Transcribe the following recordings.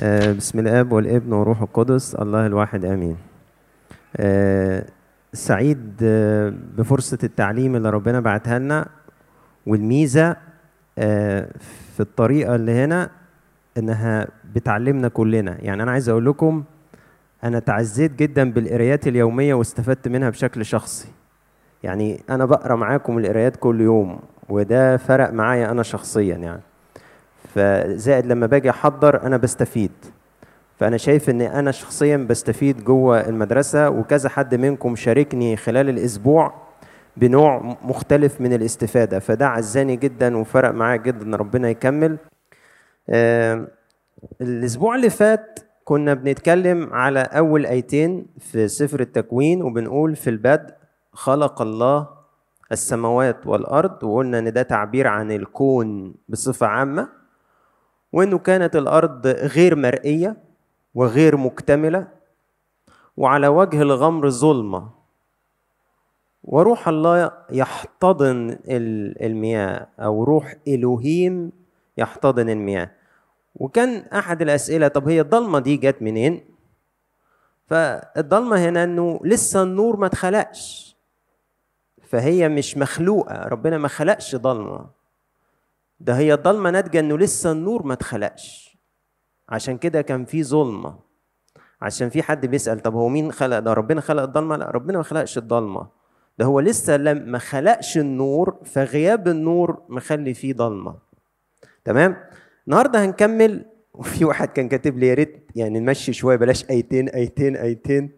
آه، بسم الآب والابن والروح القدس الله الواحد آمين. آه، سعيد آه، بفرصة التعليم اللي ربنا بعتها لنا والميزة في الطريقة اللي هنا إنها بتعلمنا كلنا. يعني أنا عايز أقول لكم أنا تعزيت جدا بالقرايات اليومية واستفدت منها بشكل شخصي. يعني أنا بقرأ معاكم القرايات كل يوم وده فرق معايا أنا شخصيا يعني. فزائد لما باجي أحضر أنا بستفيد. فأنا شايف إن أنا شخصيا بستفيد جوه المدرسة وكذا حد منكم شاركني خلال الأسبوع بنوع مختلف من الاستفادة. فده عزاني جدا وفرق معايا جدا ربنا يكمل. الأسبوع اللي فات كنا بنتكلم على أول آيتين في سفر التكوين وبنقول في البدء خلق الله السماوات والأرض وقلنا إن ده تعبير عن الكون بصفة عامة. وإنه كانت الأرض غير مرئية وغير مكتملة وعلى وجه الغمر ظلمة. وروح الله يحتضن ال- المياه أو روح الوهيم يحتضن المياه. وكان أحد الأسئلة طب هي الضلمة دي جت منين؟ فالضلمة هنا إنه لسه النور ما اتخلقش فهي مش مخلوقة ربنا ما خلقش ضلمة. ده هي الضلمه ناتجة إنه لسه النور ما اتخلقش. عشان كده كان في ظلمة. عشان في حد بيسأل طب هو مين خلق ده؟ ربنا خلق الضلمة؟ لا ربنا ما خلقش الضلمة. ده هو لسه لم ما خلقش النور فغياب النور مخلي فيه ضلمة. تمام؟ النهارده هنكمل. وفي واحد كان كاتب لي يا ريت يعني نمشي شوية بلاش أيتين أيتين أيتين.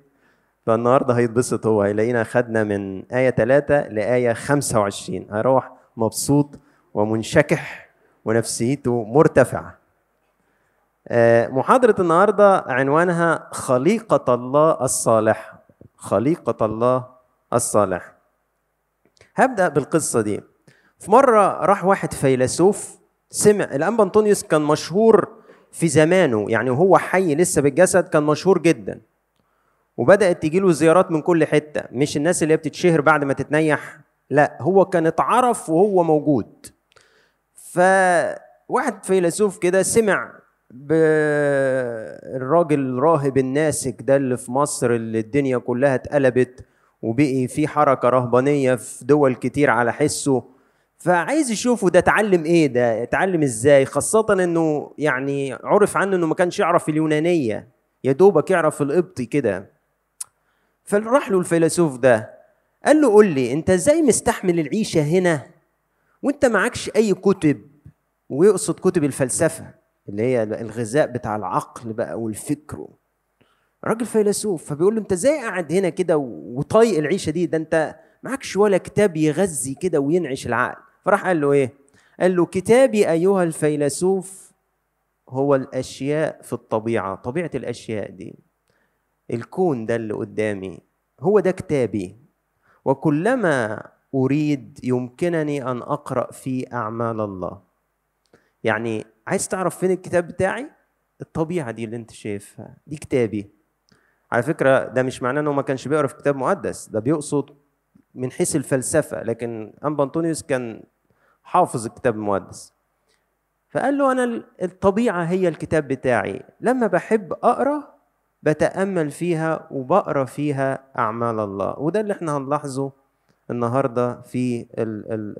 فالنهاردة هيتبسط هو هيلاقينا خدنا من آية 3 لآية 25 هيروح مبسوط ومنشكح ونفسيته مرتفعة. آه، محاضرة النهارده عنوانها خليقة الله الصالحة. خليقة الله الصالحة. هبدأ بالقصة دي. في مرة راح واحد فيلسوف سمع الأنبا أنطونيوس كان مشهور في زمانه يعني وهو حي لسه بالجسد كان مشهور جدا. وبدأت تجيله زيارات من كل حتة مش الناس اللي بتتشهر بعد ما تتنيح لا هو كان اتعرف وهو موجود فواحد فيلسوف كده سمع بالراجل الراهب الناسك ده اللي في مصر اللي الدنيا كلها اتقلبت وبقي في حركة رهبانية في دول كتير على حسه فعايز يشوفه ده اتعلم إيه؟ ده اتعلم إزاي؟ خاصة إنه يعني عرف عنه إنه ما كانش يعرف اليونانية يا دوبك يعرف القبطي كده. فراح له الفيلسوف ده قال له قول لي أنت إزاي مستحمل العيشة هنا؟ وانت معكش أي كتب ويقصد كتب الفلسفة اللي هي الغذاء بتاع العقل بقى والفكر. راجل فيلسوف فبيقول له أنت إزاي قاعد هنا كده وطايق العيشة دي؟ ده أنت معكش ولا كتاب يغذي كده وينعش العقل. فراح قال له إيه؟ قال له كتابي أيها الفيلسوف هو الأشياء في الطبيعة طبيعة الأشياء دي. الكون ده اللي قدامي هو ده كتابي. وكلما أريد يمكنني أن أقرأ في أعمال الله. يعني عايز تعرف فين الكتاب بتاعي؟ الطبيعة دي اللي أنت شايفها دي كتابي. على فكرة ده مش معناه انه ما كانش بيقرأ في كتاب مقدس ده بيقصد من حيث الفلسفة لكن انبا انطونيوس كان حافظ الكتاب المقدس. فقال له أنا الطبيعة هي الكتاب بتاعي. لما بحب أقرأ بتأمل فيها وبقرأ فيها أعمال الله. وده اللي إحنا هنلاحظه النهارده في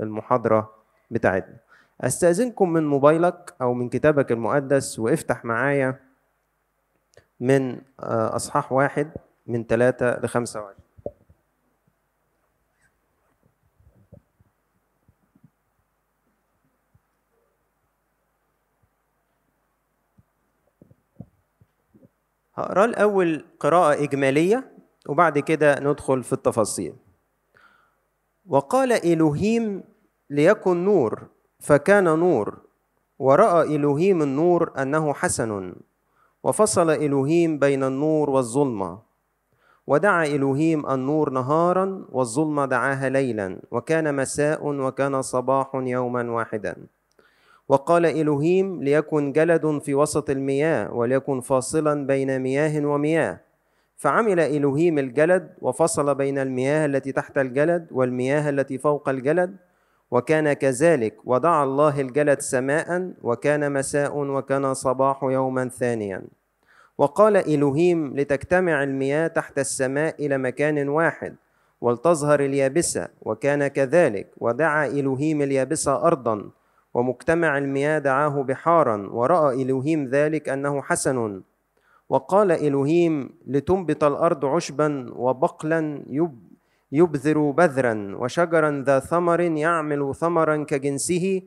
المحاضرة بتاعتنا. أستأذنكم من موبايلك أو من كتابك المقدس وافتح معايا من أصحاح واحد من ثلاثة لخمسة وعشرين. هقرأ الأول قراءة إجمالية وبعد كده ندخل في التفاصيل. وقال الوهيم ليكن نور فكان نور. ورأى الوهيم النور أنه حسن. وفصل الوهيم بين النور والظلمة. ودعا الوهيم النور نهارا والظلمة دعاها ليلا. وكان مساء وكان صباح يوما واحدا. وقال إلهيم ليكن جلد في وسط المياه وليكن فاصلا بين مياه ومياه. فعمل إلهيم الجلد وفصل بين المياه التي تحت الجلد والمياه التي فوق الجلد وكان كذلك ودعا الله الجلد سماء وكان مساء وكان صباح يوما ثانيا. وقال إلهيم لتجتمع المياه تحت السماء إلى مكان واحد ولتظهر اليابسة وكان كذلك ودعا إلهيم اليابسة أرضا ومجتمع المياه دعاه بحارا ورأى إلهيم ذلك أنه حسن وقال إلهيم لتنبت الأرض عشبا وبقلا يبذر بذرا وشجرا ذا ثمر يعمل ثمرا كجنسه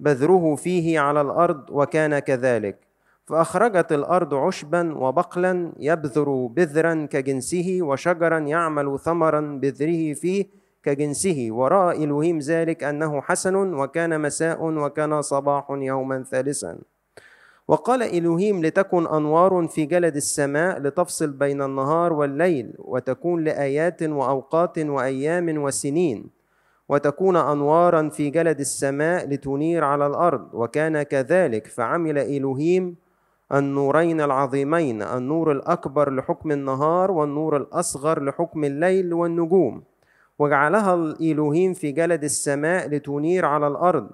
بذره فيه على الأرض وكان كذلك. فأخرجت الأرض عشبا وبقلا يبذر بذرا كجنسه وشجرا يعمل ثمرا بذره فيه كجنسه. ورأى إلهيم ذلك أنه حسن وكان مساء وكان صباح يوما ثالثا. وقال إلهيم لتكن أنوار في جلد السماء لتفصل بين النهار والليل وتكون لآيات وأوقات وأيام وسنين وتكون أنوارا في جلد السماء لتنير على الأرض. وكان كذلك. فعمل إلهيم النورين العظيمين النور الأكبر لحكم النهار والنور الأصغر لحكم الليل والنجوم. وجعلها الإلهيم في جلد السماء لتنير على الأرض.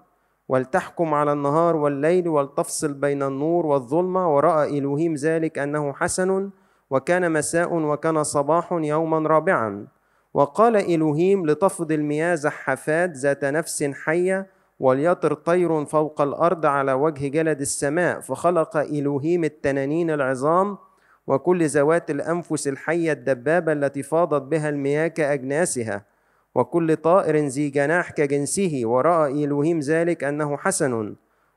ولتحكم على النهار والليل ولتفصل بين النور والظلمة. ورأى إلهيم ذلك أنه حسن وكان مساء وكان صباح يوما رابعا. وقال إلهيم لتفض المياه زحفات ذات نفس حية وليطر طير فوق الأرض على وجه جلد السماء. فخلق إلهيم التنانين العظام وكل ذوات الأنفس الحية الدبابة التي فاضت بها المياه كأجناسها. وكل طائر ذي جناح كجنسه ورأى إلهيم ذلك أنه حسن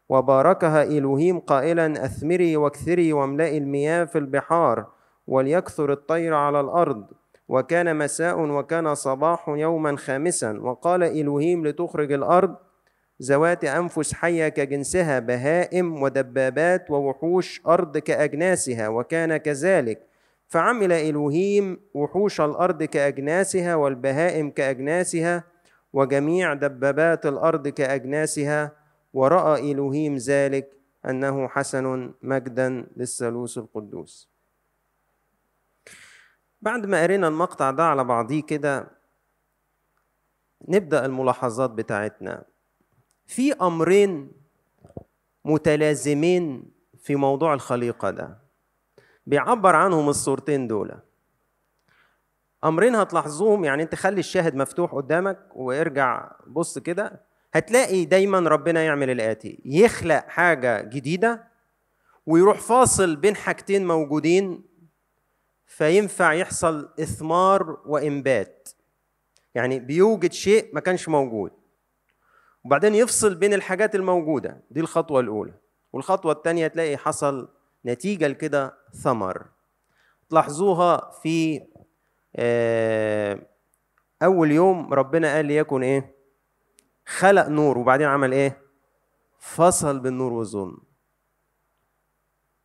وباركها إلهيم قائلا أثمري واكثري واملئي المياه في البحار وليكثر الطير على الأرض وكان مساء وكان صباح يوما خامسا وقال إلهيم لتخرج الأرض ذوات أنفس حية كجنسها بهائم ودبابات ووحوش أرض كأجناسها وكان كذلك فعمل إلهيم وحوش الأرض كأجناسها والبهائم كأجناسها وجميع دبابات الأرض كأجناسها ورأى إلهيم ذلك أنه حسن مجدا للثالوث القدوس. بعد ما قرينا المقطع ده على بعضيه كده نبدأ الملاحظات بتاعتنا. في أمرين متلازمين في موضوع الخليقة ده. بيعبر عنهم الصورتين دول. أمرين هتلاحظوهم يعني أنت خلي الشاهد مفتوح قدامك وارجع بص كده هتلاقي دايما ربنا يعمل الآتي يخلق حاجة جديدة ويروح فاصل بين حاجتين موجودين فينفع يحصل إثمار وإنبات. يعني بيوجد شيء ما كانش موجود. وبعدين يفصل بين الحاجات الموجودة دي الخطوة الأولى. والخطوة الثانية تلاقي حصل نتيجة لكده ثمر. تلاحظوها في آه، أول يوم ربنا قال ليكن إيه؟ خلق نور وبعدين عمل إيه؟ فصل بالنور والظلم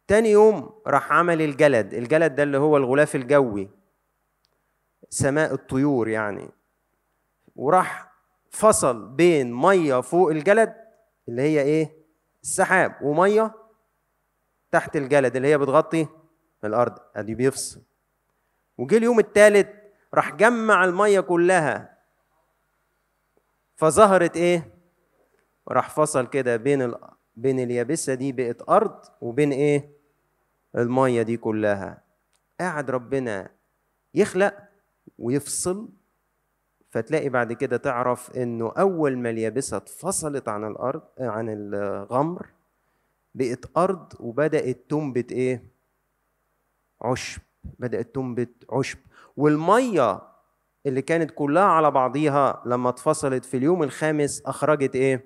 تاني يوم راح عمل الجلد. الجلد ده اللي هو الغلاف الجوي سماء الطيور يعني. وراح فصل بين مية فوق الجلد اللي هي إيه؟ السحاب ومية تحت الجلد اللي هي بتغطي الأرض. أدي بيفصل. وجه اليوم الثالث راح جمع المية كلها. فظهرت إيه؟ راح فصل كده بين ال... بين اليابسة دي بقت أرض وبين إيه؟ المية دي كلها. قاعد ربنا يخلق ويفصل. فتلاقي بعد كده تعرف إنه أول ما اليابسة اتفصلت عن الأرض عن الغمر بقت أرض وبدأت تنبت إيه؟ عشب بدأت تنبت عشب. والمية اللي كانت كلها على بعضيها لما اتفصلت في اليوم الخامس أخرجت إيه؟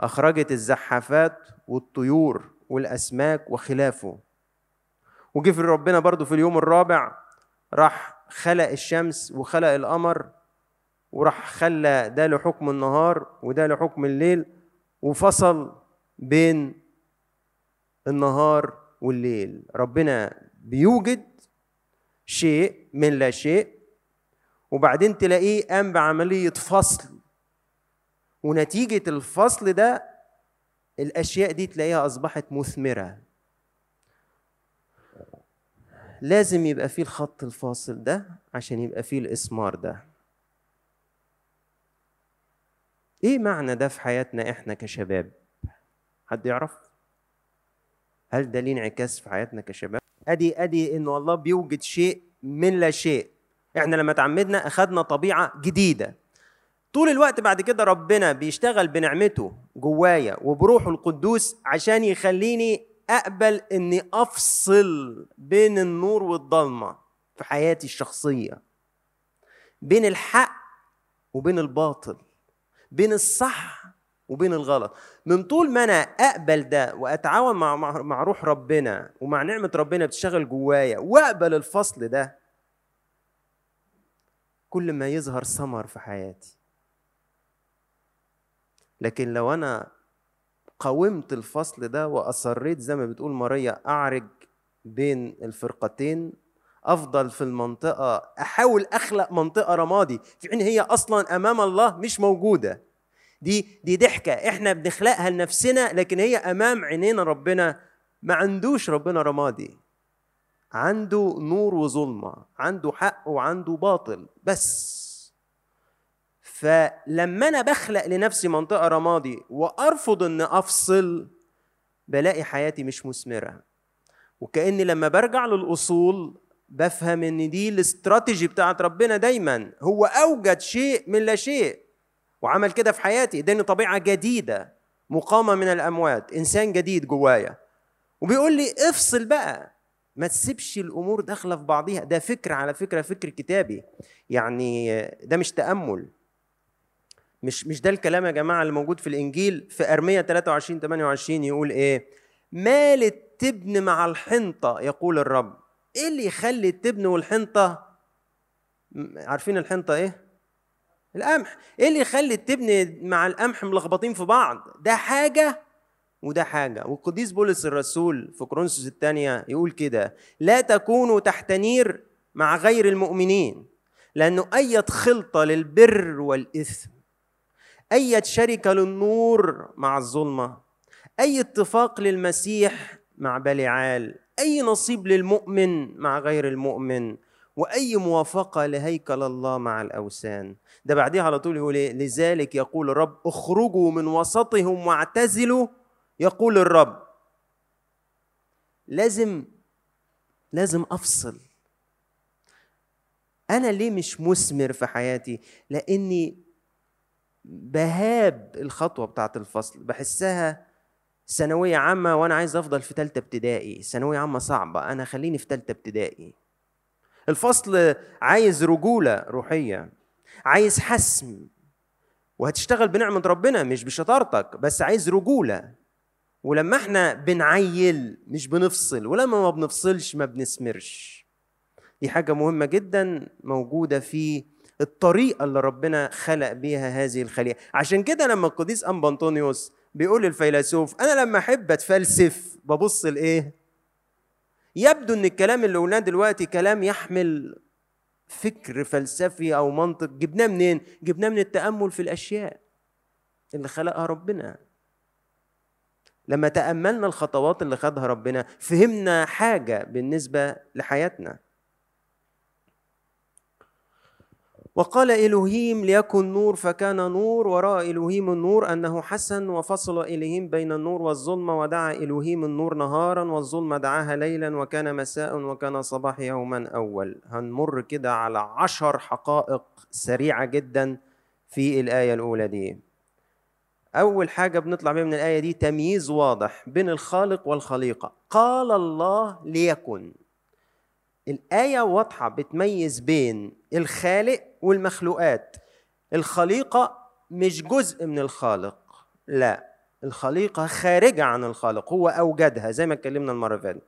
أخرجت الزحافات والطيور والأسماك وخلافه. وجه في ربنا برضو في اليوم الرابع راح خلق الشمس وخلق القمر وراح خلى ده لحكم النهار وده لحكم الليل وفصل بين النهار والليل. ربنا بيوجد شيء من لا شيء وبعدين تلاقيه قام بعملية فصل. ونتيجة الفصل ده الأشياء دي تلاقيها أصبحت مثمرة. لازم يبقى فيه الخط الفاصل ده عشان يبقى فيه الإسمار ده. إيه معنى ده في حياتنا إحنا كشباب؟ حد يعرف؟ هل ده ليه انعكاس في حياتنا كشباب؟ ادي ادي انه الله بيوجد شيء من لا شيء. إحنا لما تعمدنا اخذنا طبيعة جديدة. طول الوقت بعد كده ربنا بيشتغل بنعمته جوايا وبروحه القدوس عشان يخليني اقبل اني افصل بين النور والضلمة في حياتي الشخصية. بين الحق وبين الباطل. بين الصح وبين الغلط. من طول ما أنا أقبل ده وأتعاون مع مع روح ربنا ومع نعمة ربنا بتشتغل جوايا وأقبل الفصل ده كل ما يظهر ثمر في حياتي. لكن لو أنا قاومت الفصل ده وأصريت زي ما بتقول ماريا أعرج بين الفرقتين أفضل في المنطقة أحاول أخلق منطقة رمادي في حين هي أصلا أمام الله مش موجودة. دي دي ضحكة. إحنا بنخلقها لنفسنا لكن هي أمام عينينا ربنا. ما عندوش ربنا رمادي. عنده نور وظلمة. عنده حق وعنده باطل. بس. فلما أنا بخلق لنفسي منطقة رمادي وأرفض إن أفصل بلاقي حياتي مش مثمرة. وكأني لما برجع للأصول بفهم إن دي الاستراتيجي بتاعت ربنا دايما. هو أوجد شيء من لا شيء. وعمل كده في حياتي إداني طبيعة جديدة مقامه من الأموات إنسان جديد جوايا. وبيقول لي افصل بقى ما تسيبش الأمور داخلة في بعضيها. ده فكر على فكرة فكر كتابي. يعني ده مش تأمل. مش مش ده الكلام يا جماعة اللي موجود في الإنجيل في أرمية 23 28 يقول إيه؟ مال التبن مع الحنطة يقول الرب. إيه اللي يخلي التبن والحنطة؟ عارفين الحنطة إيه؟ القمح. إيه اللي يخلي التبن مع القمح ملخبطين في بعض؟ ده حاجة وده حاجة. والقديس بولس الرسول في كورنثوس الثانية يقول كده لا تكونوا تحت نير مع غير المؤمنين لأنه اية خلطة للبر والإثم أي شركة للنور مع الظلمة أي اتفاق للمسيح مع بلعال أي نصيب للمؤمن مع غير المؤمن وأي موافقة لهيكل الله مع الأوثان. ده بعديها على طول يقول إيه؟ لذلك يقول الرب اخرجوا من وسطهم واعتزلوا يقول الرب. لازم لازم أفصل. أنا ليه مش مثمر في حياتي؟ لأني بهاب الخطوة بتاعت الفصل. بحسها ثانوية عامة وأنا عايز أفضل في ثالثه ابتدائي. ثانوية عامة صعبة. أنا خليني في ثالثه ابتدائي. الفصل عايز رجولة روحية عايز حسم وهتشتغل بنعمة ربنا مش بشطارتك بس عايز رجولة. ولما إحنا بنعيل مش بنفصل ولما ما بنفصلش ما بنسمرش. دي حاجة مهمة جدا موجودة في الطريقة اللي ربنا خلق بيها هذه الخليقة عشان كده لما القديس أنبا أنطونيوس بيقول للفيلسوف أنا لما أحب أتفلسف ببص لإيه؟ يبدو إن الكلام اللي قلناه دلوقتي كلام يحمل فكر فلسفي أو منطق. جبناه منين؟ جبناه من التأمل في الأشياء اللي خلقها ربنا. لما تأملنا الخطوات اللي خدها ربنا فهمنا حاجة بالنسبة لحياتنا. وقال إلهيم ليكن نور فكان نور وراء إلهيم النور أنه حسن وفصل إلهيم بين النور والظلمة ودعا إلهيم النور نهارا والظلمة دعاها ليلا وكان مساء وكان صباح يوما أول. هنمر كده على عشر حقائق سريعة جدا في الآية الأولى دي. أول حاجة بنطلع بيها من الآية دي تمييز واضح بين الخالق والخليقة. قال الله ليكن. الآية واضحة بتميز بين الخالق والمخلوقات. الخليقة مش جزء من الخالق لا. الخليقة خارجة عن الخالق هو أوجدها زي ما اتكلمنا المرة اللي فاتت.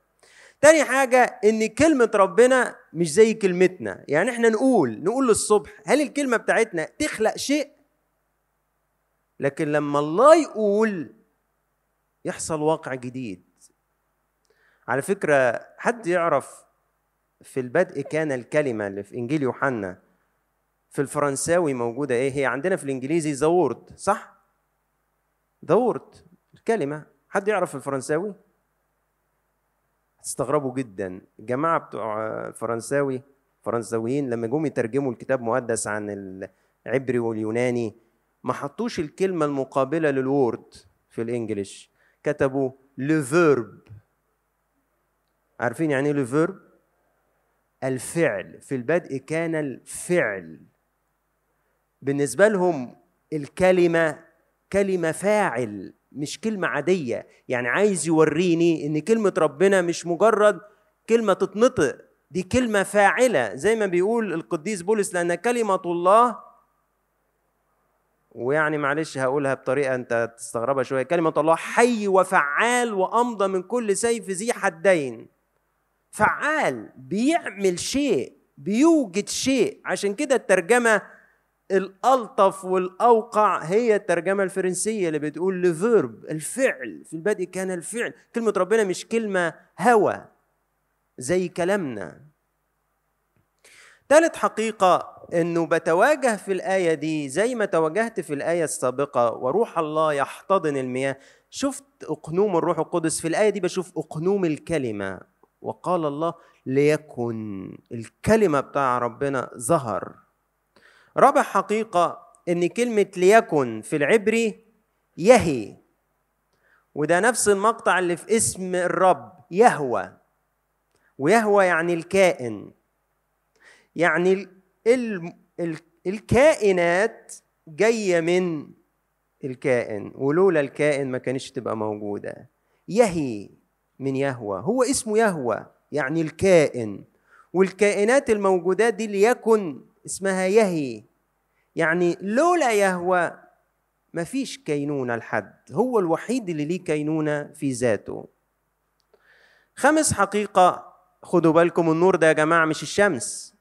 تاني حاجة إن كلمة ربنا مش زي كلمتنا. يعني إحنا نقول نقول للصبح هل الكلمة بتاعتنا تخلق شيء؟ لكن لما الله يقول يحصل واقع جديد. على فكرة حد يعرف في البدء كان الكلمة اللي في إنجيل يوحنا في الفرنساوي موجودة. إيه هي عندنا في الإنجليزي the Word صح؟ the Word الكلمة. حد يعرف الفرنساوي؟ هتستغربوا جدا. الجماعة بتوع الفرنساوي فرنساويين لما جم يترجموا الكتاب المقدس عن العبري واليوناني ما حطوش الكلمة المقابلة لل Word في ال English. كتبوا le Verbe عارفين يعني إيه le Verbe الفعل. في البدء كان الفعل. بالنسبة لهم الكلمة كلمة فاعل مش كلمة عادية. يعني عايز يوريني إن كلمة ربنا مش مجرد كلمة تتنطق دي كلمة فاعلة. زي ما بيقول القديس بولس لأن كلمة الله ويعني معلش هقولها بطريقة أنت تستغربها شوية. كلمة الله حي وفعال وأمضى من كل سيف ذي حدين. فعال بيعمل شيء بيوجد شيء. عشان كده الترجمة الألطف والأوقع هي الترجمة الفرنسية اللي بتقول لفيرب الفعل. في البدء كان الفعل. كلمة ربنا مش كلمة هوى زي كلامنا. ثالث حقيقة إنه بتواجه في الآية دي زي ما تواجهت في الآية السابقة وروح الله يحتضن المياه. شفت أقنوم الروح القدس؟ في الآية دي بشوف أقنوم الكلمة. وقال الله ليكن الكلمة بتاع ربنا ظهر. رابع حقيقة إن كلمة ليكن في العبري يهي وده نفس المقطع اللي في اسم الرب يهوى. ويهوى يعني الكائن. يعني ال ال ال الكائنات جاية من الكائن ولولا الكائن ما كانش تبقى موجودة. يهي من يهوى. هو اسمه يهوى يعني الكائن. والكائنات الموجودات دي ليكن اسمها يهي. يعني لولا يهوى ما فيش كينونة لحد هو الوحيد اللي ليه كينونة في ذاته. خامس حقيقة خدوا بالكم النور ده يا جماعة مش الشمس.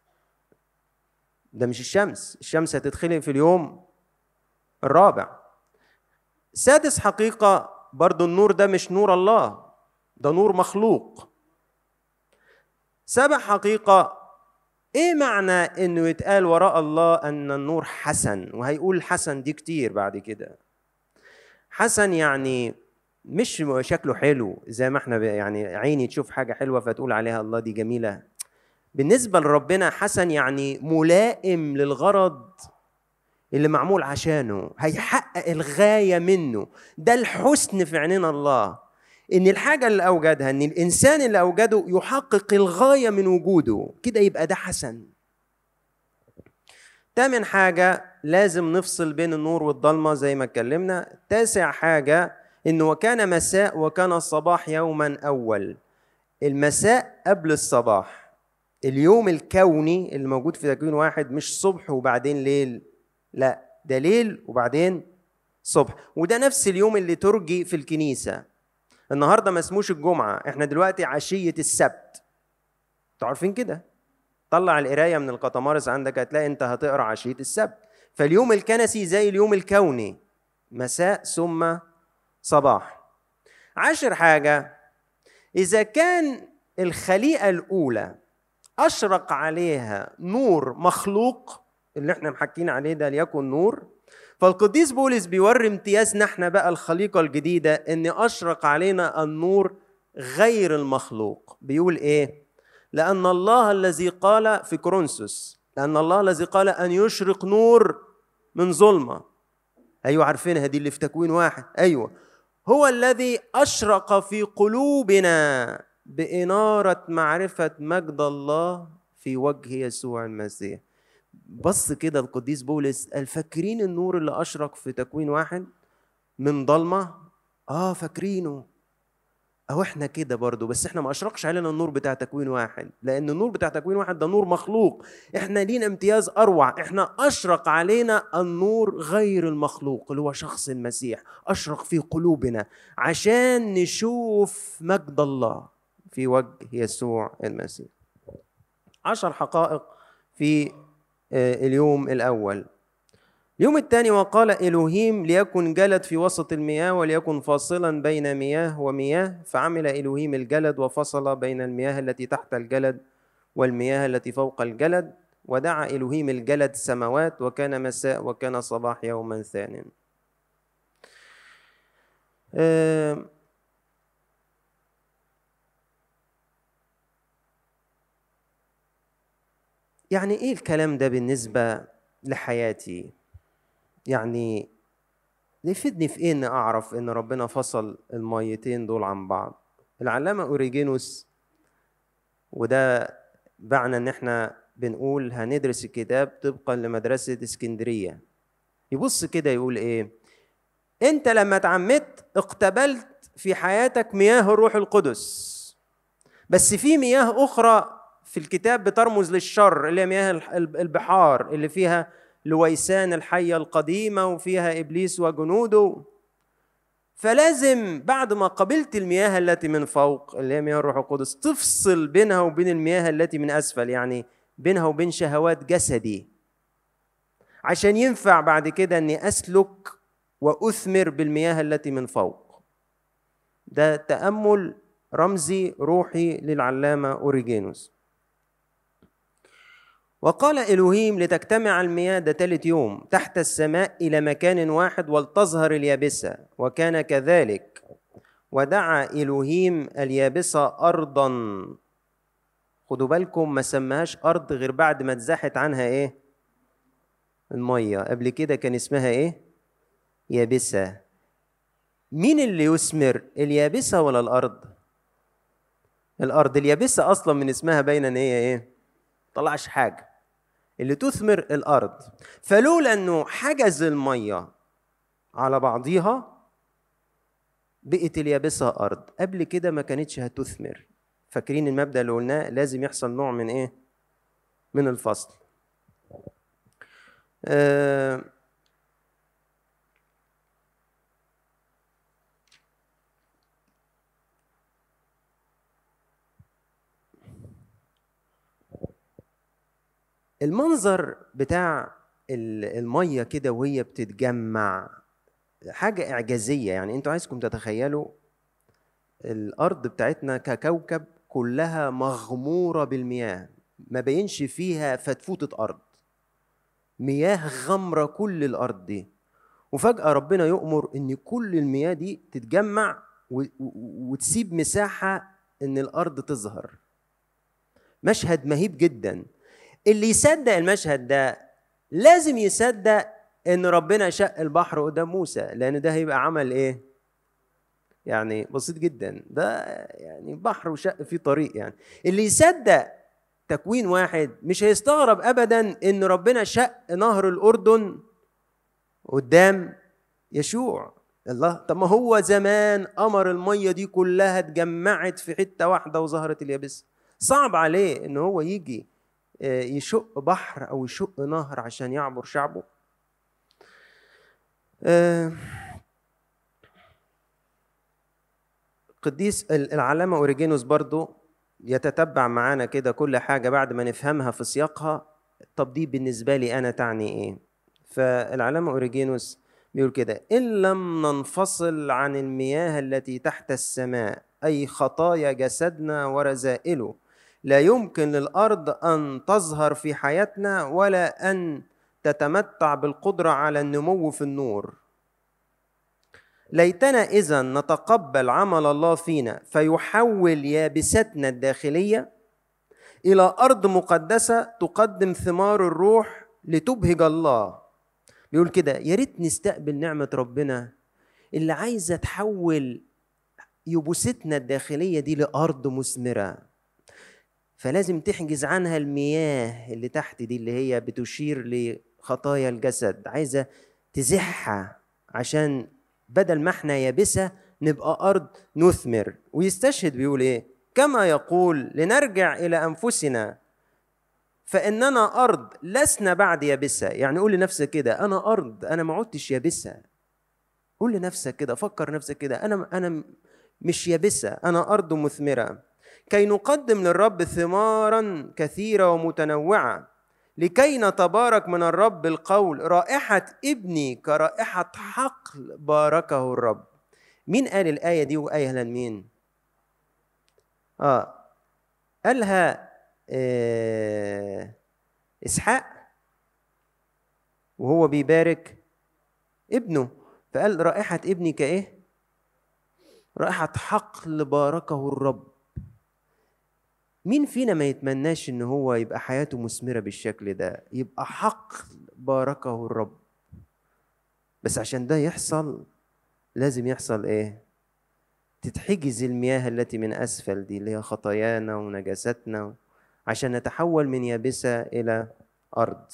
ده مش الشمس الشمس هتتخلق في اليوم الرابع. سادس حقيقة برضو النور ده مش نور الله ده نور مخلوق. سابع حقيقة إيه معنى إنه يتقال وراء الله أن النور حسن؟ وهيقول حسن دي كتير بعد كده. حسن يعني مش شكله حلو زي ما إحنا يعني عيني تشوف حاجة حلوة فتقول عليها الله دي جميلة. بالنسبة لربنا حسن يعني ملائم للغرض اللي معمول عشانه هيحقق الغاية منه. ده الحسن في عينين الله. إن الحاجة اللي أوجدها إن الإنسان اللي أوجده يحقق الغاية من وجوده كده يبقى ده حسن. تامن حاجة لازم نفصل بين النور والضلمة زي ما اتكلمنا. تاسع حاجة انه وكان مساء وكان الصباح يوما أول. المساء قبل الصباح. اليوم الكوني اللي موجود في تكوين واحد مش صبح وبعدين ليل. لا ده ليل وبعدين صبح. وده نفس اليوم اللي ترجي في الكنيسة. النهارده ما اسموش الجمعة إحنا دلوقتي عشية السبت. أنتوا عارفين كده؟ طلع القراية من القطمارس عندك هتلاقي انت هتقرأ عشية السبت. فاليوم الكنسي زي اليوم الكوني مساء ثم صباح. عشر حاجة إذا كان الخليقة الأولى أشرق عليها نور مخلوق اللي إحنا محكين عليه ده ليكن نور فالقديس بولس بيوري امتيازنا إحنا بقى الخليقة الجديدة إن أشرق علينا النور غير المخلوق. بيقول إيه؟ لأن الله الذي قال في كورنثوس لأن الله الذي قال أن يشرق نور من ظلمة. أيوه عارفينها دي اللي في تكوين واحد. أيوه. هو الذي أشرق في قلوبنا بإنارة معرفة مجد الله في وجه يسوع المسيح. بص كده القديس بولس قال فاكرين النور اللي أشرق في تكوين واحد من ضلمة؟ آه فاكرينه. أهو إحنا كده برضو بس إحنا ما أشرقش علينا النور بتاع تكوين واحد لأن النور بتاع تكوين واحد ده نور مخلوق. إحنا لينا امتياز أروع إحنا أشرق علينا النور غير المخلوق اللي هو شخص المسيح أشرق في قلوبنا عشان نشوف مجد الله في وجه يسوع المسيح. عشر حقائق في اليوم الأول. اليوم الثاني وقال إلهيم ليكن جلد في وسط المياه وليكن فاصلا بين مياه ومياه فعمل إلهيم الجلد وفصل بين المياه التي تحت الجلد والمياه التي فوق الجلد ودعا إلهيم الجلد سماوات وكان مساء وكان صباح يوما ثان يعني إيه الكلام ده بالنسبة لحياتي؟ يعني يفيدني في إيه ان أعرف إن ربنا فصل الميتين دول عن بعض؟ العلامة أوريجينوس وده معنى إن إحنا بنقول هندرس الكتاب طبقا لمدرسة إسكندرية. يبص كده يقول إيه؟ أنت لما اتعمدت اقتبلت في حياتك مياه الروح القدس بس في مياه أخرى في الكتاب بترمز للشر اللي هي مياه البحار اللي فيها لويسان الحية القديمة وفيها إبليس وجنوده. فلازم بعد ما قبلت المياه التي من فوق اللي هي مياه الروح القدس تفصل بينها وبين المياه التي من أسفل يعني بينها وبين شهوات جسدي. عشان ينفع بعد كده إني أسلك وأثمر بالمياه التي من فوق. ده تأمل رمزي روحي للعلامة أوريجينوس. وقال إلهيم لتجتمع المياه ده ثالث يوم تحت السماء إلى مكان واحد ولتظهر اليابسة وكان كذلك. ودعا إلهيم اليابسة أرضا. خدوا بالكم ما سماهاش أرض غير بعد ما اتزاحت عنها إيه؟ المية. قبل كده كان اسمها إيه؟ يابسة. مين اللي يثمر اليابسة ولا الأرض؟ الأرض. اليابسة أصلا من اسمها باينة إن هي إيه؟ طلعش حاجة. اللي تثمر الأرض. فلولا أنه حجز المية على بعضيها بقت اليابسة أرض. قبل كده ما كانتش هتثمر. فاكرين المبدأ اللي قلناه؟ لازم يحصل نوع من إيه؟ من الفصل. آه المنظر بتاع المية كده وهي بتتجمع حاجة إعجازية يعني أنتوا عايزكم تتخيلوا الأرض بتاعتنا ككوكب كلها مغمورة بالمياه ما بينش فيها فتفوتة أرض. مياه غمره كل الأرض دي. وفجأة ربنا يؤمر إن كل المياه دي تتجمع وتسيب مساحة إن الأرض تظهر. مشهد مهيب جدا. اللي يصدق المشهد ده لازم يصدق إن ربنا شق البحر قدام موسى لأن ده هيبقى عمل إيه؟ يعني بسيط جدا. ده يعني بحر وشق فيه طريق يعني. اللي يصدق تكوين واحد مش هيستغرب ابدا إن ربنا شق نهر الأردن قدام يشوع. الله طب ما هو زمان أمر المية دي كلها اتجمعت في حتة واحدة وظهرت اليابسه صعب عليه إن هو يجي. يشق بحر أو يشق نهر عشان يعبر شعبه. آه، قديس العلامة أوريجينوس برضو يتتبع معانا كده كل حاجة بعد ما نفهمها في سياقها. طب دي بالنسبة لي أنا تعني إيه؟ فالعلامة أوريجينوس بيقول كده إن لم ننفصل عن المياه التي تحت السماء أي خطايا جسدنا ورذائله لا يمكن للأرض أن تظهر في حياتنا ولا أن تتمتع بالقدرة على النمو في النور. ليتنا إذا نتقبل عمل الله فينا فيحول يابستنا الداخلية إلى أرض مقدسة تقدم ثمار الروح لتبهج الله. بيقول كده يا ريت نستقبل نعمة ربنا اللي عايزة تحول يبوستنا الداخلية دي لأرض مثمرة. فلازم تحجز عنها المياه اللي تحت دي اللي هي بتشير لخطايا الجسد. عايزة تزحها عشان بدل ما إحنا يابسة نبقى أرض نثمر. ويستشهد بيقول إيه؟ كما يقول لنرجع إلى أنفسنا. فاننا أرض لسنا بعد يابسة. يعني قول لنفسك كده أنا أرض أنا ما عدتش يابسة. قول لنفسك كده فكر نفسك كده أنا أنا مش يابسة أنا أرض مثمرة. كي نقدم للرب ثمارا كثيرة ومتنوعة. لكي نتبارك من الرب القول رائحة ابني كرائحة حقل باركه الرب. مين قال الآية دي وآية لمين؟ آه. قالها آه إسحاق. وهو بيبارك ابنه. فقال رائحة ابني كإيه؟ رائحة حقل باركه الرب. مين فينا ما يتمناش إن هو يبقى حياته مثمرة بالشكل ده؟ يبقى حق باركه الرب. بس عشان ده يحصل لازم يحصل إيه؟ تتحجز المياه التي من أسفل دي اللي هي خطايانا ونجاستنا عشان نتحول من يابسة إلى أرض.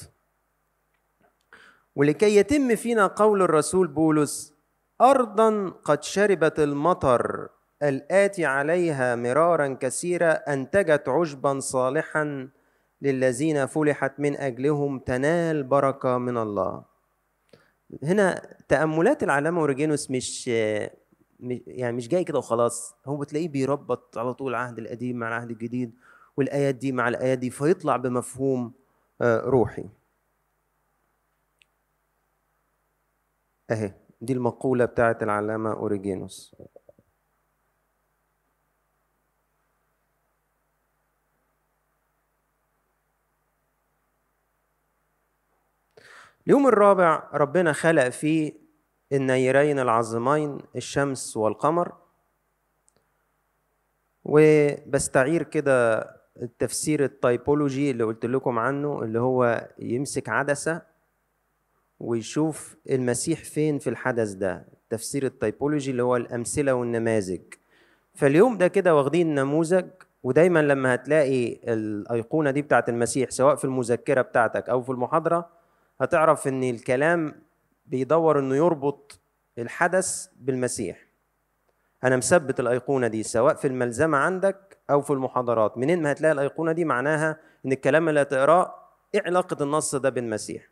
ولكي يتم فينا قول الرسول بولس ارضا قد شربت المطر الاتي عليها مرارا كثيرا انتجت عشبا صالحا للذين فلحت من أجلهم تنال بركة من الله. هنا تأملات العلامه اوريجينوس مش يعني مش جاي كده وخلاص. هو بتلاقيه بيربط على طول العهد القديم مع العهد الجديد والآيات دي مع الآيات دي فيطلع بمفهوم آه، روحي. أهي دي المقولة بتاعت العلامة أوريجينوس. اليوم الرابع ربنا خلق فيه النيرين العظيمين الشمس والقمر. وبستعير كده التفسير التايبولوجي اللي قلت لكم عنه اللي هو يمسك عدسة ويشوف المسيح فين في الحدث ده. تفسير التايبولوجي اللي هو الأمثلة والنماذج. فاليوم ده كده واخدين نموذج ودايما لما هتلاقي الأيقونة دي بتاعت المسيح سواء في المذكرة بتاعتك أو في المحاضرة هتعرف إن الكلام بيدور إنه يربط الحدث بالمسيح. أنا مثبت الأيقونة دي سواء في الملزمة عندك أو في المحاضرات. منين ما هتلاقي الأيقونة دي معناها إن الكلام اللي هتقراه إيه علاقة النص ده بالمسيح.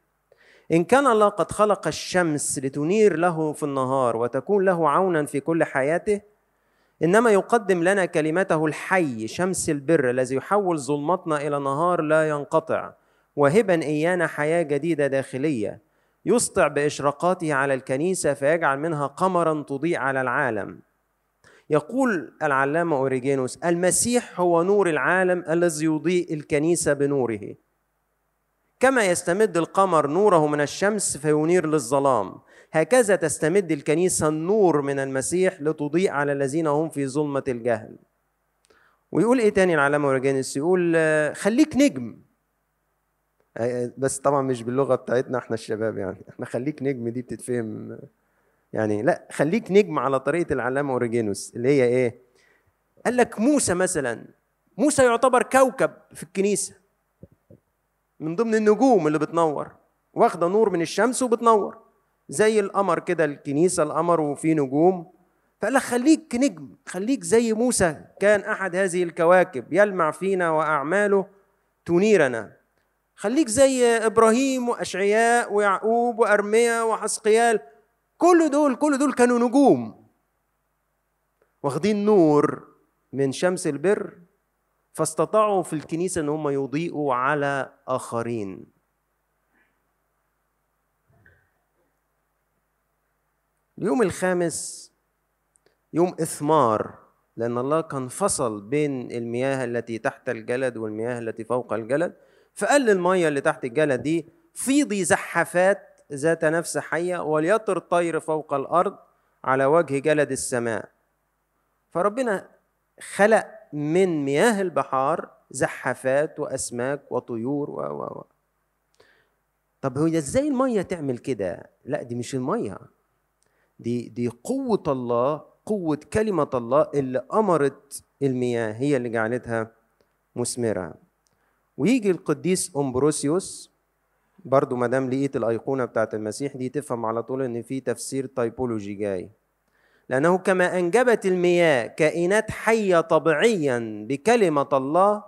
إن كان الله قد خلق الشمس لتنير له في النهار وتكون له عونا في كل حياته إنما يقدم لنا كلمته الحي شمس البر الذي يحول ظلمتنا إلى نهار لا ينقطع. وهبا إيانا حياة جديدة داخلية. يسطع بإشراقاته على الكنيسة فيجعل منها قمرا تضيء على العالم. يقول العلامة أوريجينوس المسيح هو نور العالم الذي يضيء الكنيسة بنوره. كما يستمد القمر نوره من الشمس فينير للظلام. هكذا تستمد الكنيسة النور من المسيح لتضيء على الذين هم في ظلمة الجهل. ويقول إيه تاني العلامة أوريجينوس؟ يقول خليك نجم. بس طبعا مش باللغة بتاعتنا إحنا الشباب يعني. إحنا خليك نجم دي بتتفهم. يعني لا خليك نجم على طريقة العلامة أوريجينوس اللي هي إيه؟ قال لك موسى مثلا موسى يعتبر كوكب في الكنيسة من ضمن النجوم اللي بتنور واخدة نور من الشمس وبتنور زي القمر كده الكنيسة القمر وفيه نجوم. فقال لك خليك نجم خليك زي موسى كان أحد هذه الكواكب يلمع فينا وأعماله تنيرنا. خليك زي إبراهيم وأشعياء ويعقوب وأرميا وحسقيال. كل دول كل دول كانوا نجوم. واخدين نور من شمس البر فاستطاعوا في الكنيسة إن هم يضيئوا على آخرين. اليوم الخامس يوم إثمار لأن الله كان فصل بين المياه التي تحت الجلد والمياه التي فوق الجلد. فقال للمية اللي تحت الجلد دي فيضي زحافات ذات نفس حية وليطر الطير فوق الأرض على وجه جلد السماء. فربنا خلق من مياه البحار زحافات وأسماك وطيور و و و. طب هو إزاي المية تعمل كده؟ لا دي مش المية. دي دي قوة الله قوة كلمة الله اللي أمرت المياه هي اللي جعلتها مثمرة ويجي القديس أمبروسيوس برضو ما دام لقيت الأيقونة بتاعت المسيح دي تفهم على طول إن في تفسير typology جاي. لأنه كما أنجبت المياه كائنات حية طبيعيا بكلمة الله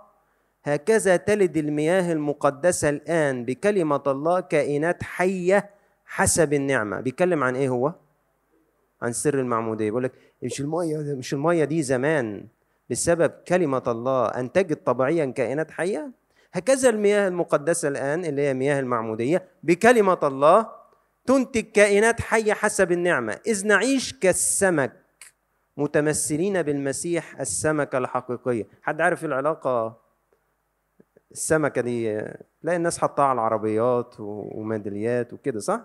هكذا تلد المياه المقدسة الآن بكلمة الله كائنات حية حسب النعمة. بيتكلم عن إيه هو؟ عن سر المعمودية. بيقول لك مش المية مش المية دي زمان بسبب كلمة الله أنتجت طبيعيا كائنات حية؟ هكذا المياه المقدسة الآن اللي هي مياه المعمودية بكلمة الله تنتج كائنات حية حسب النعمة. إذ نعيش كالسمك متمثلين بالمسيح السمكة الحقيقية. حد عارف العلاقة؟ السمكة دي لا الناس حطها على العربيات وميداليات وكده صح؟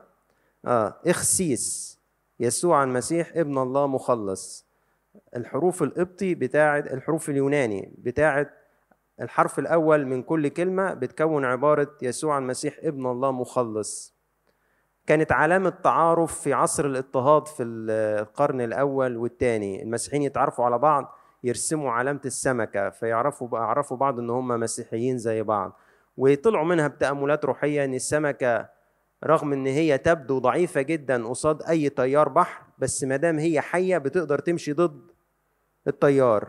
آه. إخسيس يسوع المسيح ابن الله مخلص. الحروف القبطي بتاعت الحروف اليوناني بتاعت الحرف الأول من كل كلمة بتكون عبارة يسوع المسيح ابن الله مخلص. كانت علامة تعارف في عصر الاضطهاد في القرن الأول والثاني المسيحيين يتعرفوا على بعض يرسموا علامة السمكة فيعرفوا يعرفوا بعض إن هم مسيحيين زي بعض. وطلعوا منها بتأملات روحية إن السمكة رغم إن هي تبدو ضعيفة جدا قصاد أي تيار بحر بس ما دام هي حية بتقدر تمشي ضد التيار.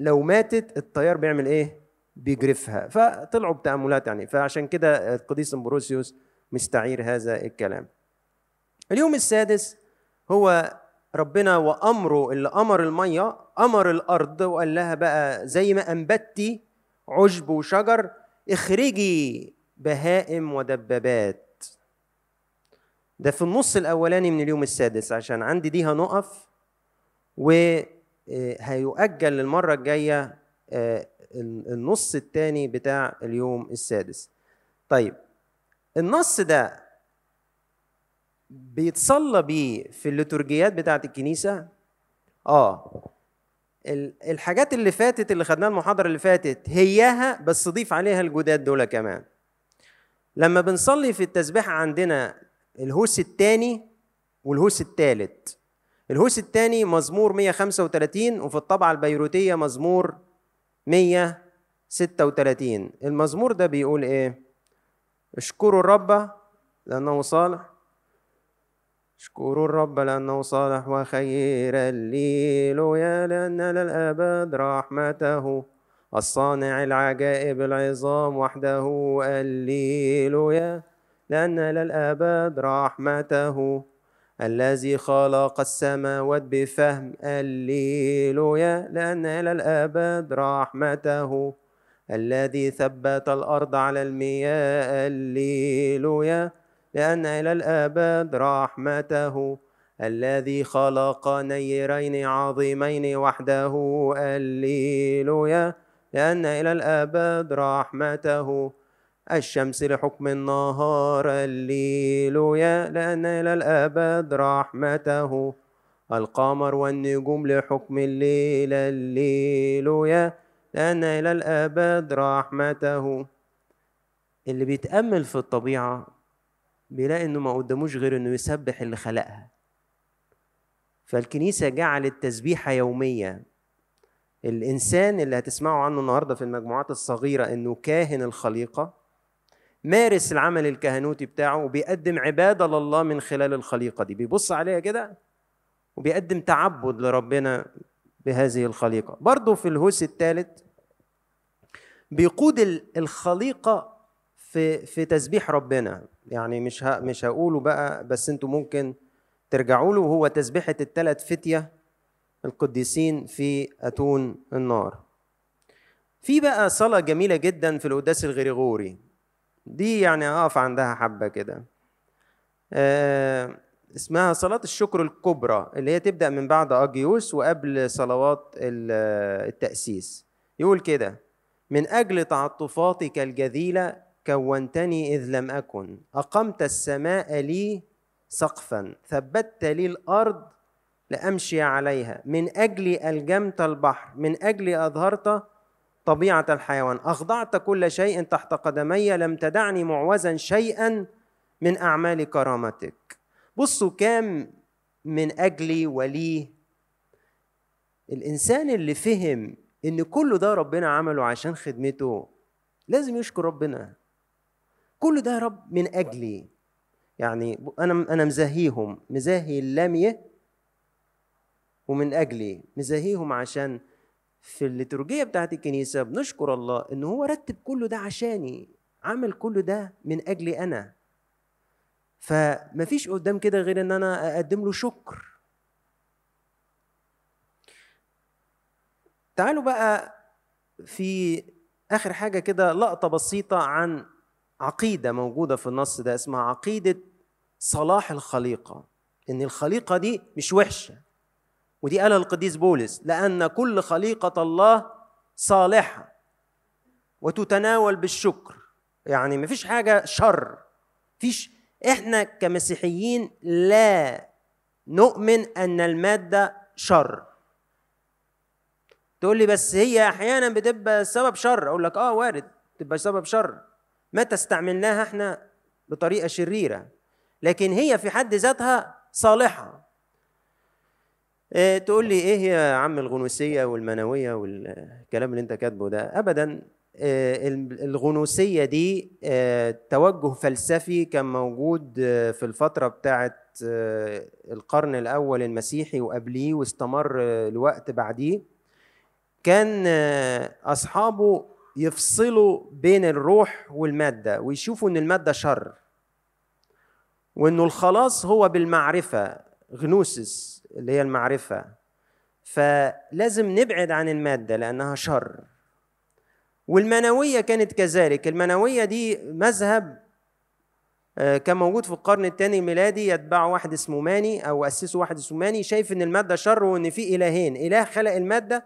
لو ماتت التيار بيعمل إيه؟ بيجرفها. فطلعوا بتأملات يعني. فعشان كده القديس امبروسيوس مستعير هذا الكلام. اليوم السادس هو ربنا وأمره اللي أمر المية أمر الأرض وقال لها بقى زي ما أنبتي عشب وشجر اخرجي بهائم ودبابات. ده في النص الأولاني من اليوم السادس عشان عندي دي هنقف وهيؤجل للمرة الجاية آه، النص الثاني بتاع اليوم السادس. طيب النص ده بيتصلى بيه في الليتورجيات بتاعه الكنيسة؟ آه. الحاجات اللي فاتت اللي خدناها المحاضرة اللي فاتت هياها بس ضيف عليها الجداد دول كمان. لما بنصلي في التسبيحه عندنا الهوس الثاني والهوس الثالث الهوس الثاني مزمور 135 وفي الطبعة البيروتية مزمور 136 المزمور ده بيقول إيه؟ اشكروا الرب لأنه صالح. اشكروا الرب لأنه صالح وخير الليل يا لأن للأبد رحمته. الصانع العجائب العظام وحده الليل يا لأن للأبد رحمته. الذي خلق السماوات بفهم الليل يا لأن للأبد رحمته. الذي ثبت الأرض على المياه الليلويا لأن إلى الأبد رحمته. الذي خلق نيرين عظيمين وحده الليلويا لأن إلى الأبد رحمته. الشمس لحكم النهار الليلويا لأن إلى الأبد رحمته. القمر والنجوم لحكم الليل الليلويا لأن إلى الآباد رحمته. اللي بيتأمل في الطبيعة بيلاقي إنه ما قداموش غير إنه يسبح اللي خلقها. فالكنيسة جعلت تسبيحة يومية. الإنسان اللي هتسمعوا عنه النهاردة في المجموعات الصغيرة إنه كاهن الخليقة. مارس العمل الكهنوتي بتاعه وبيقدم عبادة لله من خلال الخليقة دي. بيبص عليها كده وبيقدم تعبد لربنا بهذه الخليقة. برضو في الهوس الثالث بيقود الخليقة في في تسبيح ربنا. يعني مش مش هقوله بقى بس أنتوا ممكن ترجعوا له. وهو تسبيحة الثلاث فتية القديسين في أتون النار. في بقى صلاة جميلة جدا في القداس الغريغوري. دي يعني أقف عندها حبة كده. آه اسمها صلاة الشكر الكبرى اللي هي تبدأ من بعد أجيوس وقبل صلوات التأسيس. يقول كده من أجل تعطفاتك الجذيلة كونتني إذ لم أكن. أقمت السماء لي سقفا ثبتت لي الأرض لأمشي عليها. من أجل ألجمت البحر من أجل أظهرت طبيعة الحيوان. أخضعت كل شيء تحت قدمي لم تدعني معوزا شيئا من أعمال كرامتك. بصوا كام من أجلي وليه الإنسان اللي فهم إن كل ده ربنا عمله عشان خدمته لازم يشكر ربنا. كل ده يا رب من أجلي يعني أنا أنا مزهيهم مزاهي اللامية ومن أجلي مزاهيهم عشان في الليتورجية بتاعت الكنيسة بنشكر الله إن هو رتب كل ده عشاني عمل كل ده من أجلي أنا. فمفيش قدام كده غير إن أنا أقدم له شكر. تعالوا بقى في آخر حاجة كده لقطة بسيطة عن عقيدة موجودة في النص ده اسمها عقيدة صلاح الخليقة. إن الخليقة دي مش وحشة. ودي قالها القديس بولس لأن كل خليقة الله صالحة وتتناول بالشكر. يعني مفيش حاجة شر. مفيش إحنا كمسيحيين لا نؤمن أن المادة شر. تقول لي بس هي أحيانا بتبقى سبب شر. أقول لك آه وارد تبقى سبب شر. متى استعملناها إحنا بطريقة شريرة. لكن هي في حد ذاتها صالحة. تقول لي إيه هي يا عم الغنوسية والمنوية والكلام اللي أنت كاتبه ده؟ ابدا إيه الغنوسية دي توجه فلسفي كان موجود في الفترة بتاعت القرن الأول المسيحي وقبليه واستمر الوقت بعديه. كان أصحابه يفصلوا بين الروح والمادة ويشوفوا إن المادة شر وإنه الخلاص هو بالمعرفة غنوسس اللي هي المعرفة. فلازم نبعد عن المادة لأنها شر. والمنوية كانت كذلك. المنوية دي مذهب كان موجود في القرن الثاني الميلادي يتبعه واحد اسمه ماني أو أسسه واحد اسمه ماني شايف إن المادة شر وإن في إلهين. إله خلق المادة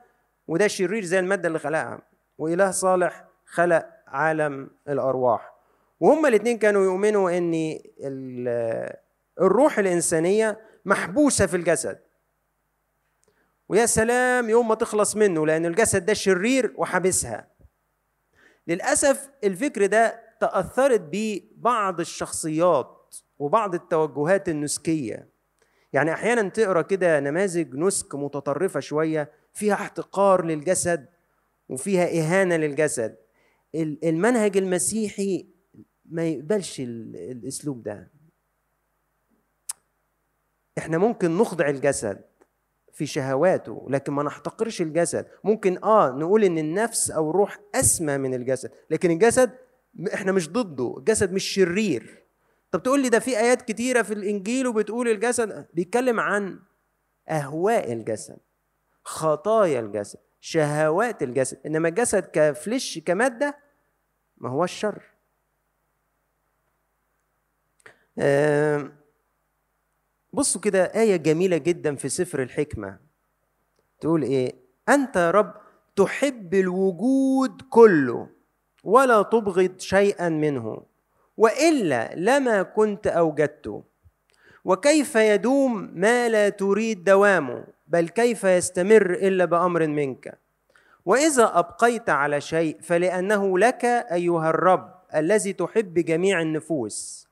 وده شرير زي المادة اللي خلقها. وإله صالح خلق عالم الأرواح. وهما الاثنين كانوا يؤمنوا إن الروح الإنسانية محبوسة في الجسد. ويا سلام يوم ما تخلص منه لأن الجسد ده شرير وحابسها للأسف الفكر ده تأثرت بيه بعض الشخصيات وبعض التوجهات النسكية. يعني أحيانا تقرأ كده نماذج نسك متطرفة شوية فيها احتقار للجسد وفيها إهانة للجسد. المنهج المسيحي ما يقبلش الأسلوب ده. إحنا ممكن نخضع الجسد في شهواته لكن ما نحتقرش الجسد. ممكن آه نقول إن النفس أو الروح أسمى من الجسد لكن الجسد إحنا مش ضده الجسد مش شرير. طب تقول لي ده في آيات كتيرة في الإنجيل وبتقول الجسد؟ بيتكلم عن أهواء الجسد خطايا الجسد شهوات الجسد. إنما الجسد كفلش كمادة ما هو الشر آه بصوا كده آية جميلة جدا في سفر الحكمة. تقول إيه؟ أنت يا رب تحب الوجود كله ولا تبغض شيئا منه وإلا لما كنت أوجدته. وكيف يدوم ما لا تريد دوامه بل كيف يستمر إلا بأمر منك. وإذا أبقيت على شيء فلأنه لك أيها الرب الذي تحب جميع النفوس.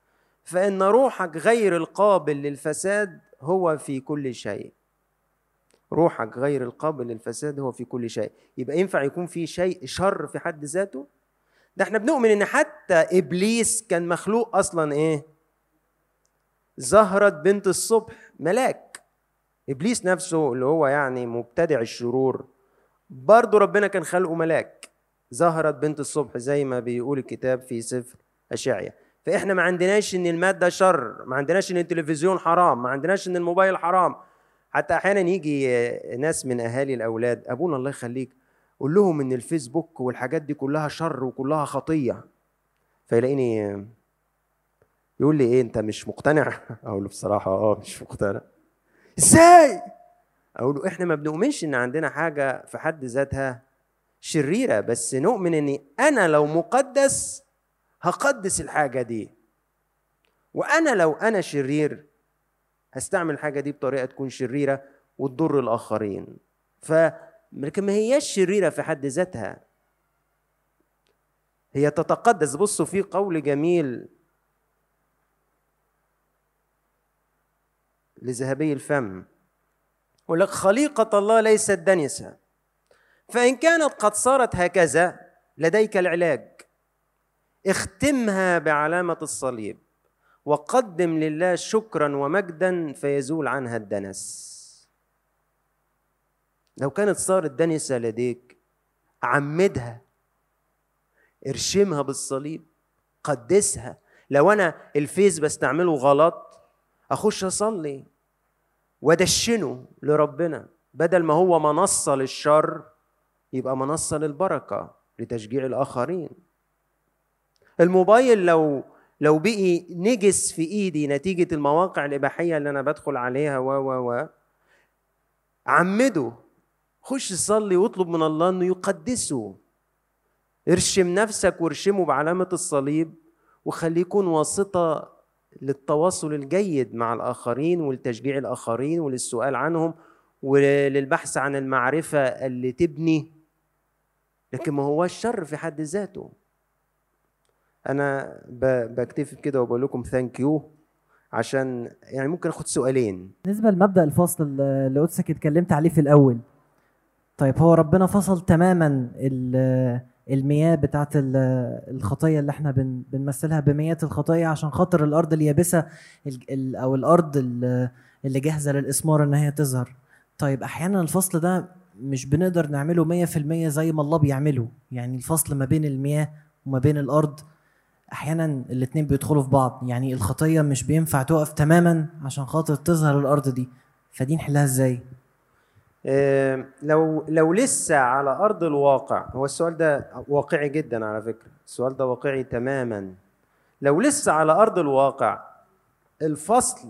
فإن روحك غير القابل للفساد هو في كل شيء. روحك غير القابل للفساد هو في كل شيء. يبقى ينفع يكون في شيء شر في حد ذاته؟ ده إحنا بنؤمن إن حتى إبليس كان مخلوق أصلا إيه؟ زهرة بنت الصبح ملاك. إبليس نفسه اللي هو يعني مبتدع الشرور برضه ربنا كان خلقه ملاك. زهرة بنت الصبح زي ما بيقول الكتاب في سفر اشعيا فإحنا ما عندناش إن المادة شر ما عندناش إن التلفزيون حرام ما عندناش إن الموبايل حرام. حتى أحيانا يجي ناس من أهالي الأولاد أبونا الله يخليك قول لهم إن الفيسبوك والحاجات دي كلها شر وكلها خطية. فيلاقيني يقول لي إيه أنت مش مقتنع؟ أقول له بصراحة آه مش مقتنع. إزاي؟ أقول له إحنا ما بنؤمنش إن عندنا حاجة في حد ذاتها شريرة بس نؤمن ان أنا لو مقدس هقدس الحاجة دي. وأنا لو أنا شرير هستعمل الحاجة دي بطريقة تكون شريرة وتضر الآخرين. ف لكن ما هياش شريرة في حد ذاتها. هي تتقدس. بصوا في قول جميل لذهبي الفم. يقول لك خليقة الله ليست دنسة. فإن كانت قد صارت هكذا لديك العلاج. اختمها بعلامة الصليب وقدم لله شكرا ومجدا فيزول عنها الدنس. لو كانت صارت دنسة لديك عمدها ارشمها بالصليب قدسها. لو أنا الفيس بستعمله غلط أخش أصلي وأدشنه لربنا. بدل ما هو منصة للشر يبقى منصة للبركة لتشجيع الآخرين. الموبايل لو لو بقي نجس في إيدي نتيجة المواقع الإباحية اللي أنا بدخل عليها و و و عمده خش صلي واطلب من الله إنه يقدسه. ارشم نفسك وارشمه بعلامة الصليب وخليه يكون واسطة للتواصل الجيد مع الآخرين ولتشجيع الآخرين وللسؤال عنهم وللبحث عن المعرفة اللي تبني. لكن ما هو الشر في حد ذاته. أنا بكتفي كده وبقول لكم thank you عشان يعني ممكن آخد سؤالين. بالنسبة لمبدأ الفصل اللي قدسك اتكلمت عليه في الأول طيب هو ربنا فصل تماما ال- المياه بتاعت ال- الخطية اللي إحنا بن- بنمثلها بمياه الخطية عشان خاطر الأرض اليابسة ال- ال- أو الأرض ال- اللي جاهزة للإسمار إن هي تظهر. طيب أحيانا الفصل ده مش بنقدر نعمله 100% زي ما الله بيعمله. يعني الفصل ما بين المياه وما بين الأرض أحيانا الاتنين بيدخلوا في بعض يعني الخطية مش بينفع تقف تماما عشان خاطر تظهر الأرض دي. فدي نحلها إزاي؟ لو لو لسه على أرض الواقع هو السؤال ده واقعي جدا على فكرة. السؤال ده واقعي تماما. لو لسه على أرض الواقع الفصل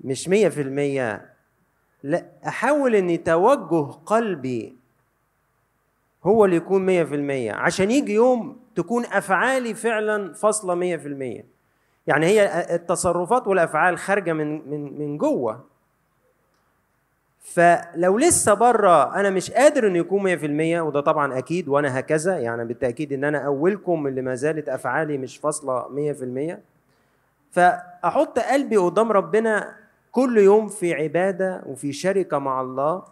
مش مية في المية لا أحاول إن توجه قلبي هو اللي يكون مية في المية. عشان يجي يوم تكون أفعالي فعلا في المية. يعني هي التصرفات والأفعال خارجة من من من جوه. فلو لسه بره أنا مش قادر إنه يكون 100% وده طبعا أكيد وأنا هكذا يعني بالتأكيد إن أنا أولكم اللي ما زالت أفعالي مش فاصلة 100% فأحط قلبي قدام ربنا كل يوم في عبادة وفي شركة مع الله.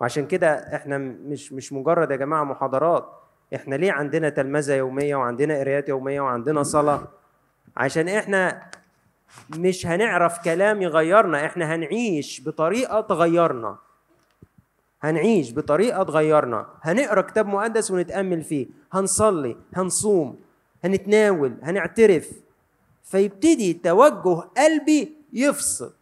وعشان كده إحنا مش مش مجرد يا جماعة محاضرات. إحنا ليه عندنا تلمذة يومية وعندنا قرايات يومية وعندنا صلاة؟ عشان إحنا مش هنعرف كلام يغيرنا إحنا هنعيش بطريقة تغيرنا. هنعيش بطريقة تغيرنا. هنقرأ كتاب مقدس ونتأمل فيه. هنصلي هنصوم هنتناول هنعترف. فيبتدي توجه قلبي يفصل.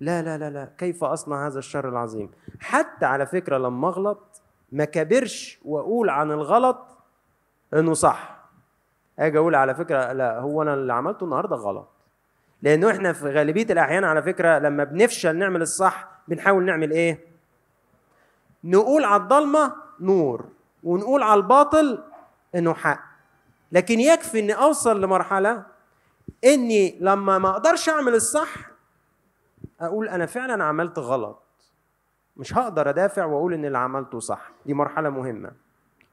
لا لا لا لا. كيف أصنع هذا الشر العظيم؟ حتى على فكرة لما أغلط ما كبرش وأقول عن الغلط إنه صح. أجي أقول على فكرة لا هو أنا اللي عملته النهارده غلط. لأنه إحنا في غالبية الأحيان على فكرة لما بنفشل نعمل الصح بنحاول نعمل إيه؟ نقول على الضلمة نور ونقول على الباطل إنه حق. لكن يكفي إني أوصل لمرحلة إني لما ما أقدرش أعمل الصح أقول أنا فعلا عملت غلط. مش هقدر أدافع وأقول إن اللي عملته صح. دي مرحلة مهمة.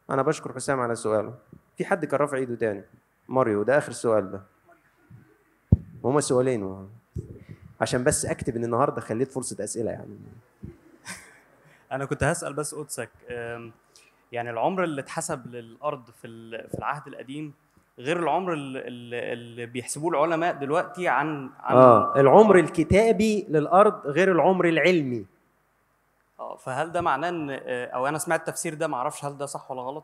أنا بشكر حسام على سؤاله. في حد كان رافع إيده تاني؟ ماريو. ده آخر سؤال ده. هما سؤالين و... عشان بس أكتب إن النهارده خليت فرصة أسئلة يعني. أنا كنت هسأل بس قدسك يعني العمر اللي اتحسب للأرض في في العهد القديم غير العمر اللي- اللي بيحسبوه العلماء دلوقتي عن عن آه العمر الكتابي للأرض غير العمر العلمي. آه فهل ده معناه إن آه، أو أنا سمعت التفسير ده ما أعرفش هل ده صح ولا غلط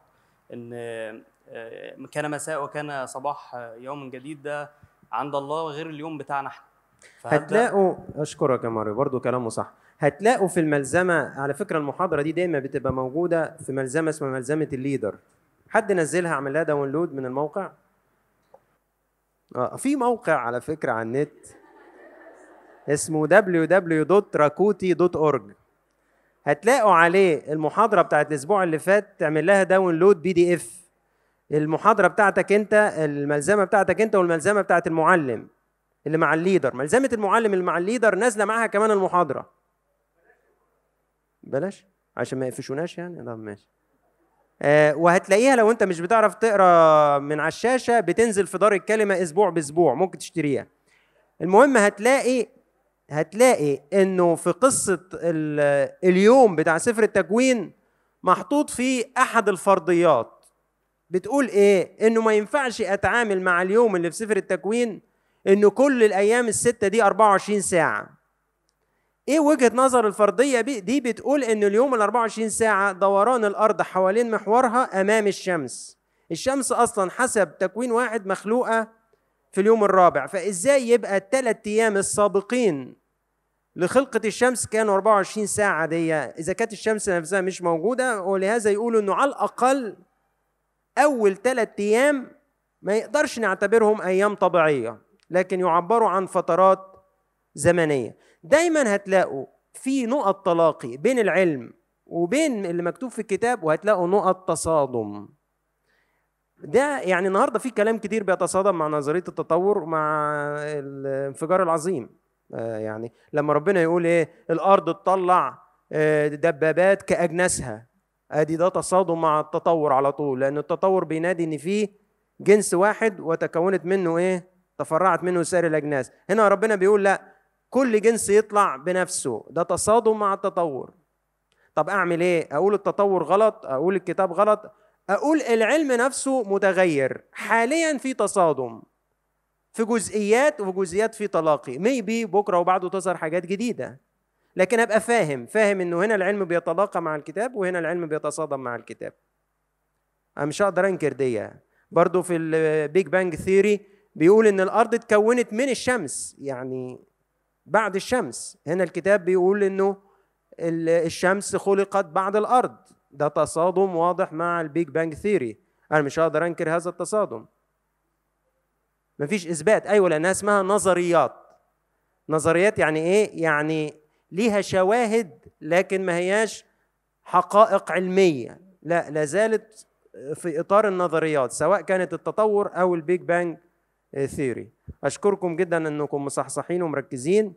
إن آه، آه، كان مساء وكان صباح آه، يوم جديد ده عند الله غير اليوم بتاعنا إحنا. هتلاقوا أشكرك يا ماريو برضو كلامه صح. هتلاقوا في الملزمة على فكرة المحاضرة دي دايما بتبقى موجودة في ملزمة اسمها ملزمة الليدر. حد نزلها عمل لها download من الموقع؟ آه في موقع على فكرة على النت اسمه www.rakuti.org هتلاقوا عليه المحاضرة بتاعت الأسبوع اللي فات تعمل لها download PDF المحاضرة بتاعتك أنت الملزمة بتاعتك أنت والملزمة بتاعت المعلم اللي مع ال leader. ملزمة المعلم اللي مع ال leader نازلة معاها كمان المحاضرة. بلاش؟ عشان ما يقفشوناش يعني؟ طب ماشي. آه وهتلاقيها لو أنت مش بتعرف تقرأ من على الشاشة بتنزل في دار الكلمة أسبوع بأسبوع. ممكن تشتريها. المهم هتلاقي هتلاقي إنه في قصة ال- اليوم بتاع سفر التكوين محطوط فيه أحد الفرضيات. بتقول إيه؟ إنه ما ينفعش أتعامل مع اليوم اللي في سفر التكوين إنه كل الأيام الستة دي 24 ساعة. إيه وجهة نظر الفرضية دي؟ بتقول ان اليوم ال 24 ساعة دوران الأرض حوالين محورها أمام الشمس. الشمس أصلا حسب تكوين واحد مخلوقة في اليوم الرابع. فإزاي يبقى الثلاث أيام السابقين لخلقة الشمس كانوا 24 ساعة عادية. إذا كانت الشمس نفسها مش موجودة ولهذا يقولوا إنه على الأقل أول ثلاث أيام ما يقدرش نعتبرهم أيام طبيعية لكن يعبروا عن فترات زمنية. دايما هتلاقوا في نقط تلاقي بين العلم وبين اللي مكتوب في الكتاب وهتلاقوا نقط تصادم. ده يعني النهارده في كلام كتير بيتصادم مع نظرية التطور مع الانفجار العظيم. يعني لما ربنا يقول إيه الأرض تطلع آه دبابات كأجناسها. أدي ده تصادم مع التطور على طول لأن التطور بينادي إن في جنس واحد وتكونت منه إيه تفرعت منه سائر الأجناس. هنا ربنا بيقول لا كل جنس يطلع بنفسه. ده تصادم مع التطور. طب أعمل إيه؟ أقول التطور غلط؟ أقول الكتاب غلط؟ أقول العلم نفسه متغير. حاليا في تصادم. في جزئيات وفي جزئيات في تلاقي ميبي بكرة وبعده تظهر حاجات جديدة. لكن أبقى فاهم فاهم إنه هنا العلم بيتلاقى مع الكتاب وهنا العلم بيتصادم مع الكتاب. أنا مش هقدر انكر دي. برضو في ال Big Bang theory بيقول إن الأرض اتكونت من الشمس يعني بعد الشمس. هنا الكتاب بيقول إنه ال- الشمس خلقت بعد الأرض. ده تصادم واضح مع ال Big Bang theory أنا مش هقدر انكر هذا التصادم. مفيش إثبات. أيوه لأنها اسمها نظريات. نظريات يعني إيه؟ يعني ليها شواهد لكن ما هياش حقائق علمية. لا لا زالت في إطار النظريات سواء كانت التطور أو ال Big Bang theory أشكركم جدا إنكم مصحصحين ومركزين.